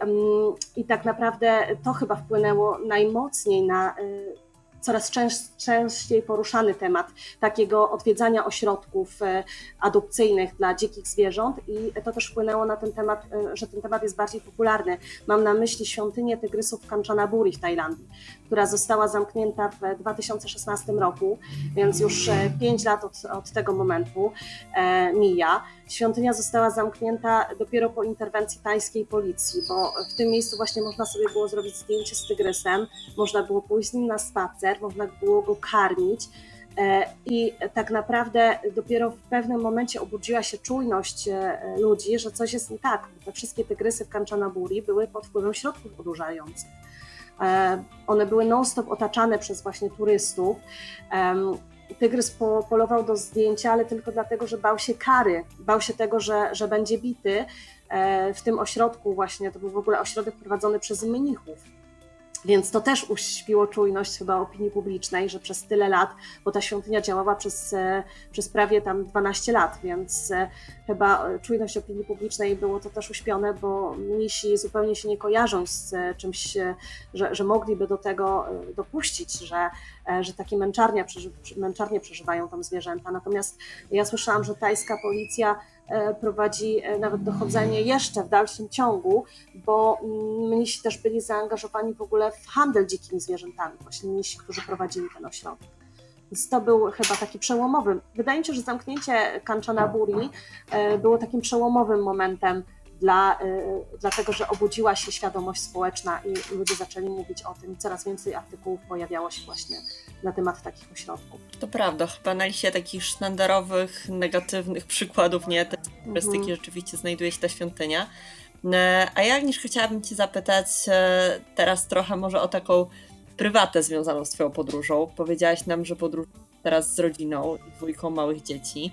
I tak naprawdę to chyba wpłynęło najmocniej na y, coraz częściej poruszany temat takiego odwiedzania ośrodków e, adopcyjnych dla dzikich zwierząt i to też wpłynęło na ten temat, e, że ten temat jest bardziej popularny. Mam na myśli świątynię tygrysów Kanchanaburi w Tajlandii, która została zamknięta w 2016 roku, więc już 5 e, lat od, od tego momentu mija. Świątynia została zamknięta dopiero po interwencji tajskiej policji, bo w tym miejscu właśnie można sobie było zrobić zdjęcie z tygrysem, można było pójść z nim na spacer, można było go karmić. E, I tak naprawdę dopiero w pewnym momencie obudziła się czujność e, ludzi, że coś jest nie tak. Te wszystkie tygrysy w Kanchanaburi były pod wpływem środków odurzających. E, one były non-stop otaczane przez właśnie turystów. Tygrys polował do zdjęcia, ale tylko dlatego, że bał się kary, bał się tego, że, że będzie bity. W tym ośrodku właśnie, to był w ogóle ośrodek prowadzony przez mnichów więc to też uśpiło czujność chyba opinii publicznej, że przez tyle lat, bo ta świątynia działała przez, e, przez prawie tam 12 lat, więc e, chyba czujność opinii publicznej było to też uśpione, bo mnisi zupełnie się nie kojarzą z e, czymś, że, że mogliby do tego dopuścić, że, że takie męczarnie, męczarnie przeżywają tam zwierzęta. Natomiast ja słyszałam, że tajska policja E, prowadzi e, nawet dochodzenie jeszcze w dalszym ciągu, bo mnisi też byli zaangażowani w ogóle w handel dzikimi zwierzętami, właśnie mnisi, którzy prowadzili ten ośrodek. Więc to był chyba taki przełomowy. Wydaje mi się, że zamknięcie Kanchanaburi e, było takim przełomowym momentem dla, dlatego że obudziła się świadomość społeczna i ludzie zaczęli mówić o tym. Coraz więcej artykułów pojawiało się właśnie na temat takich ośrodków. To prawda, chyba na liście takich sztandarowych, negatywnych przykładów, nie, te turystyki mhm. rzeczywiście znajduje się ta świątynia. E, a ja, Agnieszka, chciałabym Cię zapytać e, teraz trochę może o taką prywatę związaną z Twoją podróżą. Powiedziałaś nam, że podróż teraz z rodziną i dwójką małych dzieci.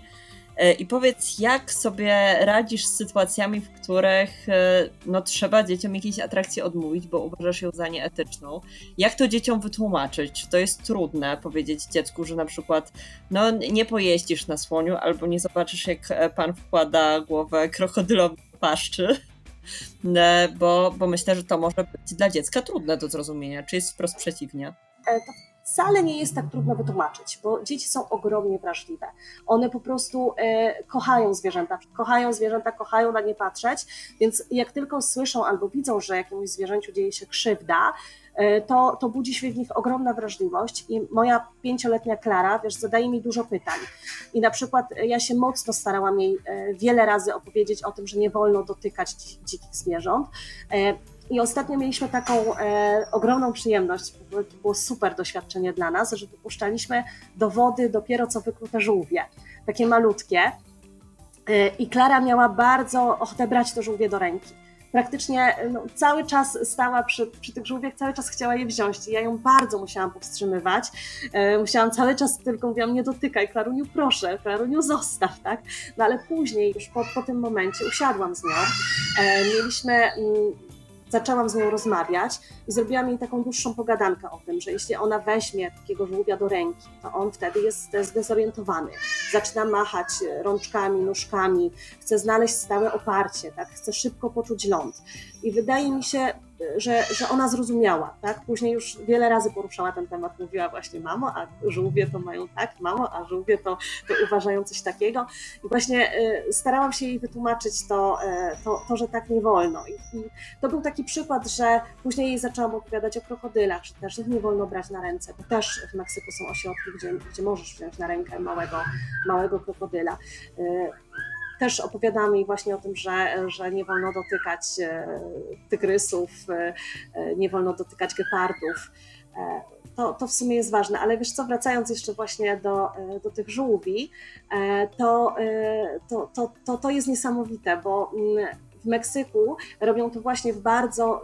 E, I powiedz, jak sobie radzisz z sytuacjami, w których e, no, trzeba dzieciom jakiejś atrakcji odmówić, bo uważasz ją za nieetyczną? Jak to dzieciom wytłumaczyć? Czy to jest trudne powiedzieć dziecku, że na przykład no, nie pojeździsz na słoniu albo nie zobaczysz, jak e, pan wkłada głowę krokodylowi paszczy? Bo, bo myślę, że to może być dla dziecka trudne do zrozumienia. Czy jest wprost przeciwnie? To wcale nie jest tak trudno wytłumaczyć, bo dzieci są ogromnie wrażliwe. One po prostu e, kochają zwierzęta, kochają zwierzęta, kochają na nie patrzeć, więc jak tylko słyszą albo widzą, że jakiemuś zwierzęciu dzieje się krzywda, e, to, to budzi się w nich ogromna wrażliwość i moja pięcioletnia Klara, wiesz, zadaje mi dużo pytań i na przykład ja się mocno starałam jej e, wiele razy opowiedzieć o tym, że nie wolno dotykać dzikich zwierząt, e, i ostatnio mieliśmy taką e, ogromną przyjemność, to było super doświadczenie dla nas, że wypuszczaliśmy do wody dopiero co wyklute żółwie, takie malutkie. E, I Klara miała bardzo ochotę brać to żółwie do ręki. Praktycznie no, cały czas stała przy, przy tych żółwiach, cały czas chciała je wziąć. I ja ją bardzo musiałam powstrzymywać. E, musiałam cały czas tylko mówiłam, nie dotykaj, Klaruniu, proszę, Klaruniu, zostaw, tak? No ale później, już po, po tym momencie, usiadłam z nią. E, mieliśmy. Mm, zaczęłam z nią rozmawiać i zrobiłam jej taką dłuższą pogadankę o tym, że jeśli ona weźmie takiego żółwia do ręki, to on wtedy jest zdezorientowany. Zaczyna machać rączkami, nóżkami, chce znaleźć stałe oparcie, tak? chce szybko poczuć ląd. I wydaje mi się, że, że ona zrozumiała, tak? Później już wiele razy poruszała ten temat, mówiła właśnie mamo, a żółwie to mają tak, mamo, a żółwie to, to uważają coś takiego. I właśnie y, starałam się jej wytłumaczyć to, y, to, to, że tak nie wolno. I, I, to był taki przykład, że później jej zaczęłam opowiadać o krokodylach, że też ich nie wolno brać na ręce, bo też w Meksyku są ośrodki, gdzie, gdzie możesz wziąć na rękę małego, małego krokodyla. Też opowiadamy jej właśnie o tym, że, że nie wolno dotykać e, tygrysów, e, e, nie wolno dotykać gepardów. To, to w sumie jest ważne, ale wiesz co, wracając jeszcze właśnie do, do tych żółwi, to, to, to, to, to jest niesamowite, bo mm, w Meksyku robią to właśnie w bardzo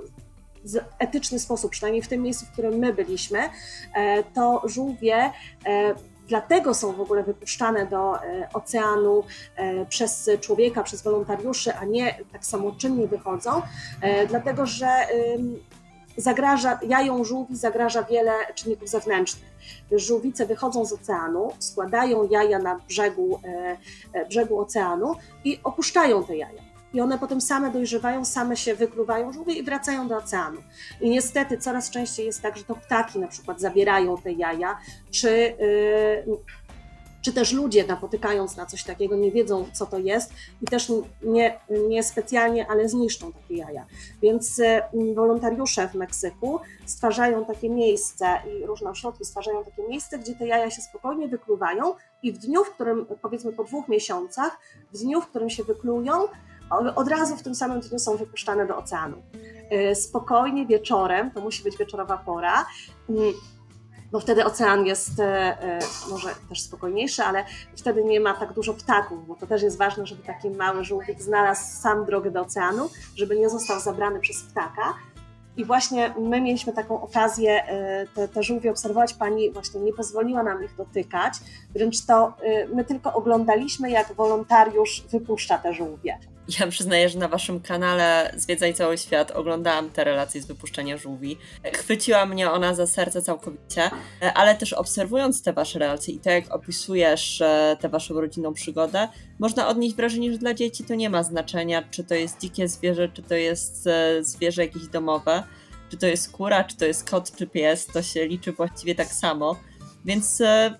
etyczny sposób, przynajmniej w tym miejscu, w którym my byliśmy, to żółwie Dlatego są w ogóle wypuszczane do e, oceanu e, przez człowieka, przez wolontariuszy, a nie tak samoczynnie wychodzą, e, dlatego że zagraża, jają żółwi zagraża wiele czynników zewnętrznych. Żółwice wychodzą z oceanu, składają jaja na brzegu, brzegu oceanu i opuszczają te jaja i one potem same dojrzewają, same się wykluwają żółwie i wracają do oceanu. I niestety coraz częściej jest tak, że to ptaki na przykład zabierają te jaja, czy, yy, czy też ludzie napotykając na coś takiego nie wiedzą, co to jest i też nie, nie specjalnie, ale zniszczą takie jaja. Więc yy, wolontariusze w Meksyku stwarzają takie miejsce i różne ośrodki stwarzają takie miejsce, gdzie te jaja się spokojnie wykluwają i w dniu, w którym powiedzmy po dwóch miesiącach, w dniu, w którym się wyklują, od razu w tym samym dniu są wypuszczane do oceanu. E, spokojnie wieczorem, to musi być wieczorowa pora, mm, bo wtedy ocean jest e, e, może też spokojniejszy, ale wtedy nie ma tak dużo ptaków, bo to też jest ważne, żeby taki mały żółwik znalazł sam drogę do oceanu, żeby nie został zabrany przez ptaka. I właśnie my mieliśmy taką okazję te, te żółwie obserwować. Pani właśnie nie pozwoliła nam ich dotykać, wręcz to my tylko oglądaliśmy, jak wolontariusz wypuszcza te żółwie. Ja przyznaję, że na waszym kanale Zwiedzaj Cały Świat oglądałam te relacje z wypuszczenia żółwi. Chwyciła mnie ona za serce całkowicie, ale też obserwując te wasze relacje i to, jak opisujesz e, tę waszą rodzinną przygodę, można odnieść wrażenie, że dla dzieci to nie ma znaczenia, czy to jest dzikie zwierzę, czy to jest e, zwierzę jakieś domowe, czy to jest kura, czy to jest kot, czy pies, to się liczy właściwie tak samo. Więc e,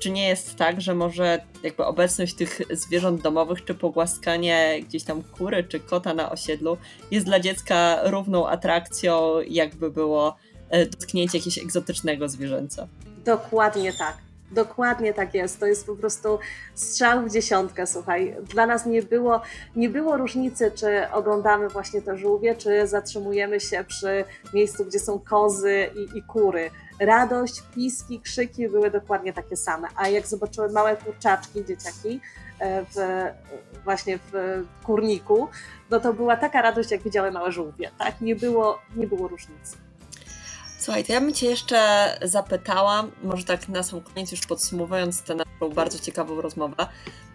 czy nie jest tak, że może jakby obecność tych zwierząt domowych, czy pogłaskanie gdzieś tam kury, czy kota na osiedlu jest dla dziecka równą atrakcją, jakby było e, dotknięcie jakiegoś egzotycznego zwierzęcia? Dokładnie tak. Dokładnie tak jest. To jest po prostu strzał w dziesiątkę, słuchaj. Dla nas nie było, nie było różnicy, czy oglądamy właśnie te żółwie, czy zatrzymujemy się przy miejscu, gdzie są kozy i, i kury. Radość, piski, krzyki były dokładnie takie same. A jak zobaczyły małe kurczaczki, dzieciaki, e, w, właśnie w kurniku, no to była taka radość, jak widziały małe żółwie. Tak? Nie, było, nie było różnicy. Słuchaj, to ja bym Cię jeszcze zapytała, może tak na sam koniec już podsumowując tę naszą bardzo ciekawą rozmowę,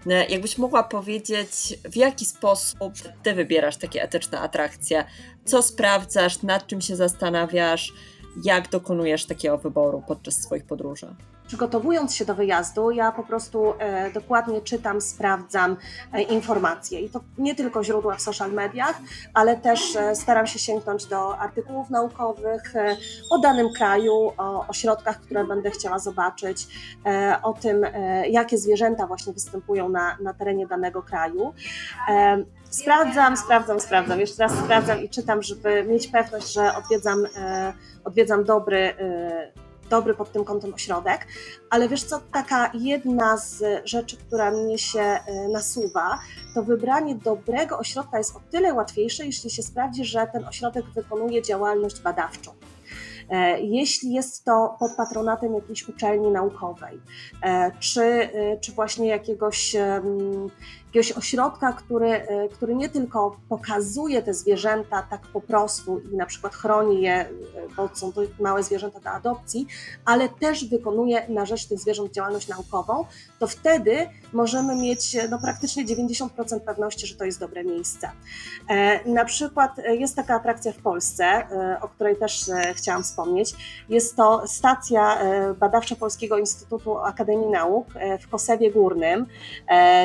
e, jakbyś mogła powiedzieć, w jaki sposób Ty wybierasz takie etyczne atrakcje? Co sprawdzasz, nad czym się zastanawiasz, jak dokonujesz takiego wyboru podczas swoich podróży? Przygotowując się do wyjazdu, ja po prostu e, dokładnie czytam, sprawdzam e, informacje i to nie tylko źródła w social mediach, ale też e, staram się sięgnąć do artykułów naukowych e, o danym kraju, o ośrodkach, które będę chciała zobaczyć, e, o tym, e, jakie zwierzęta właśnie występują na, na terenie danego kraju. Sprawdzam, sprawdzam, sprawdzam, jeszcze raz sprawdzam i czytam, żeby mieć pewność, że odwiedzam, odwiedzam dobry dobry pod tym kątem ośrodek, ale wiesz co, taka jedna z rzeczy, która mnie się e, nasuwa, to wybranie dobrego ośrodka jest o tyle łatwiejsze, jeśli się sprawdzi, że ten ośrodek wykonuje działalność badawczą. E, jeśli jest to pod patronatem jakiejś uczelni naukowej, e, czy, czy właśnie jakiegoś jakiegoś ośrodka, który, e, który nie tylko pokazuje te zwierzęta tak po prostu i na przykład chroni je, e, bo są to małe zwierzęta do adopcji, ale też wykonuje na rzecz tych zwierząt działalność naukową, to wtedy możemy mieć no, praktycznie 90% pewności, że to jest dobre miejsce. E, na przykład jest taka atrakcja w Polsce, o której też chciałam wspomnieć. Jest to stacja badawcza Polskiego Instytutu Akademii Nauk w Kosewie Górnym.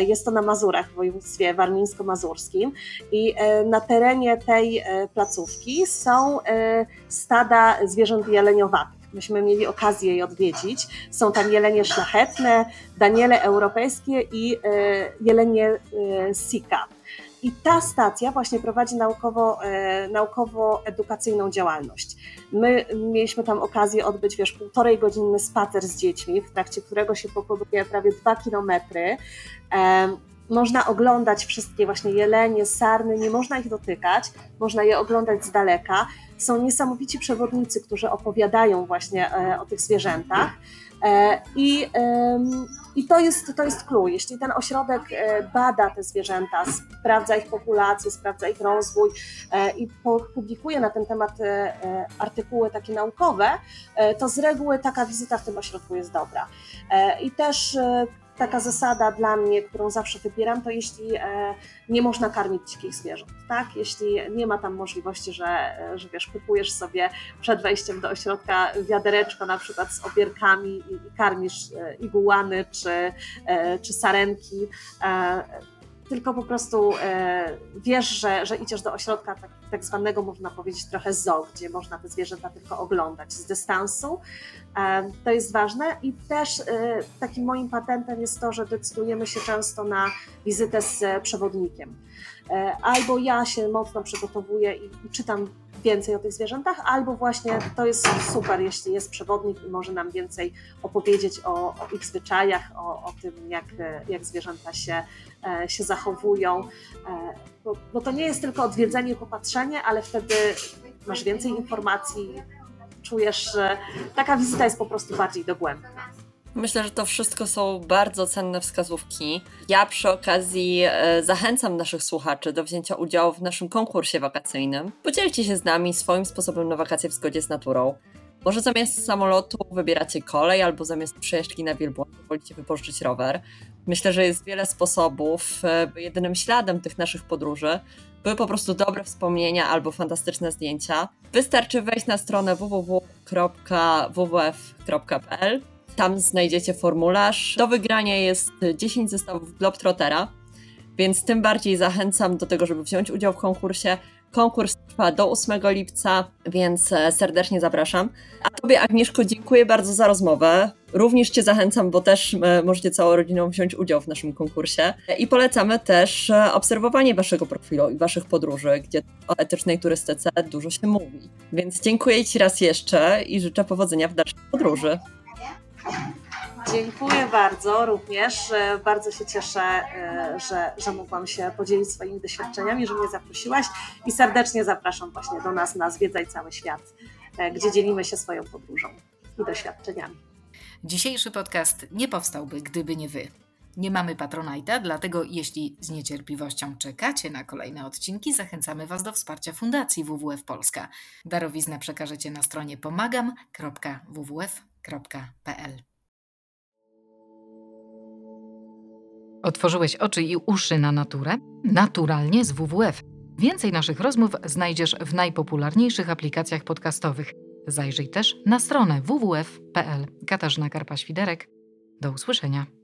Jest to na Mazurach w województwie warmińsko-mazurskim i e, na terenie tej e, placówki są e, stada zwierząt jeleniowatych. Myśmy mieli okazję je odwiedzić. Są tam jelenie szlachetne, daniele europejskie i jelenie sika. I ta stacja właśnie prowadzi naukowo, naukowo-edukacyjną działalność. My mieliśmy tam okazję odbyć, wiesz, półtorej godzinny spacer z dziećmi, w trakcie którego się pokonuje prawie dwa kilometry można oglądać wszystkie właśnie jelenie, sarny, nie można ich dotykać, można je oglądać z daleka. Są niesamowici przewodnicy, którzy opowiadają właśnie e, o tych zwierzętach. E, I, i to, jest, to jest clue. Jeśli ten ośrodek e, bada te zwierzęta, sprawdza ich populację, sprawdza ich rozwój i publikuje na ten temat artykuły takie naukowe, to z reguły taka wizyta w tym ośrodku jest dobra. I też taka zasada dla mnie, którą zawsze wybieram, to jeśli e, nie można karmić dzikich zwierząt, tak? Jeśli nie ma tam możliwości, że, e, że wiesz, kupujesz sobie przed wejściem do ośrodka wiadereczko na przykład z obierkami i, i karmisz e, igułany czy, czy sarenki, tylko po prostu wiesz, że, że idziesz do ośrodka tak, tak zwanego, można powiedzieć, trochę zoo, gdzie można te zwierzęta tylko oglądać z dystansu, to jest ważne i też e, takim moim patentem jest to, że decydujemy się często na wizytę z przewodnikiem. E, albo ja się mocno przygotowuję i, i czytam więcej o tych zwierzętach, albo właśnie to jest super, jeśli jest przewodnik i może nam więcej opowiedzieć o, o ich zwyczajach, o, o tym, jak, jak zwierzęta się, e, się zachowują. Bo, bo to nie jest tylko odwiedzenie, popatrzenie, ale wtedy masz więcej informacji, czujesz, że taka wizyta jest po prostu bardziej dogłębna. Myślę, że to wszystko są bardzo cenne wskazówki. Ja przy okazji e, zachęcam naszych słuchaczy do wzięcia udziału w naszym konkursie wakacyjnym. Podzielcie się z nami swoim sposobem na wakacje w zgodzie z naturą. Może zamiast samolotu wybieracie kolej, albo zamiast przejażdżki na wielbłądzie wolicie wypożyczyć rower. Myślę, że jest wiele sposobów, e, by jedynym śladem tych naszych podróży były po prostu dobre wspomnienia albo fantastyczne zdjęcia. Wystarczy wejść na stronę www.wwf.pl. Tam znajdziecie formularz. Do wygrania jest 10 zestawów Globetrottera, więc tym bardziej zachęcam do tego, żeby wziąć udział w konkursie. Konkurs trwa do 8 lipca, więc e, serdecznie zapraszam. A Tobie, Agnieszko, dziękuję bardzo za rozmowę. Również Cię zachęcam, bo też e, możecie całą rodziną wziąć udział w naszym konkursie. I polecamy też e, obserwowanie Waszego profilu i Waszych podróży, gdzie o etycznej turystyce dużo się mówi. Więc dziękuję Ci raz jeszcze i życzę powodzenia w dalszej podróży. Dziękuję bardzo również. Bardzo się cieszę, e, że, że mogłam się podzielić swoimi doświadczeniami, że mnie zaprosiłaś i serdecznie zapraszam właśnie do nas na Zwiedzaj Cały Świat, e, gdzie dzielimy się swoją podróżą i doświadczeniami. Dzisiejszy podcast nie powstałby, gdyby nie Wy. Nie mamy Patronite'a, dlatego jeśli z niecierpliwością czekacie na kolejne odcinki, zachęcamy Was do wsparcia Fundacji WWF Polska. Darowiznę przekażecie na stronie pomagam.wwf.pl. Otworzyłeś oczy i uszy na naturę? Naturalnie z WWF. Więcej naszych rozmów znajdziesz w najpopularniejszych aplikacjach podcastowych. Zajrzyj też na stronę www.pl. Katarzyna Karpa-Świderek. Do usłyszenia.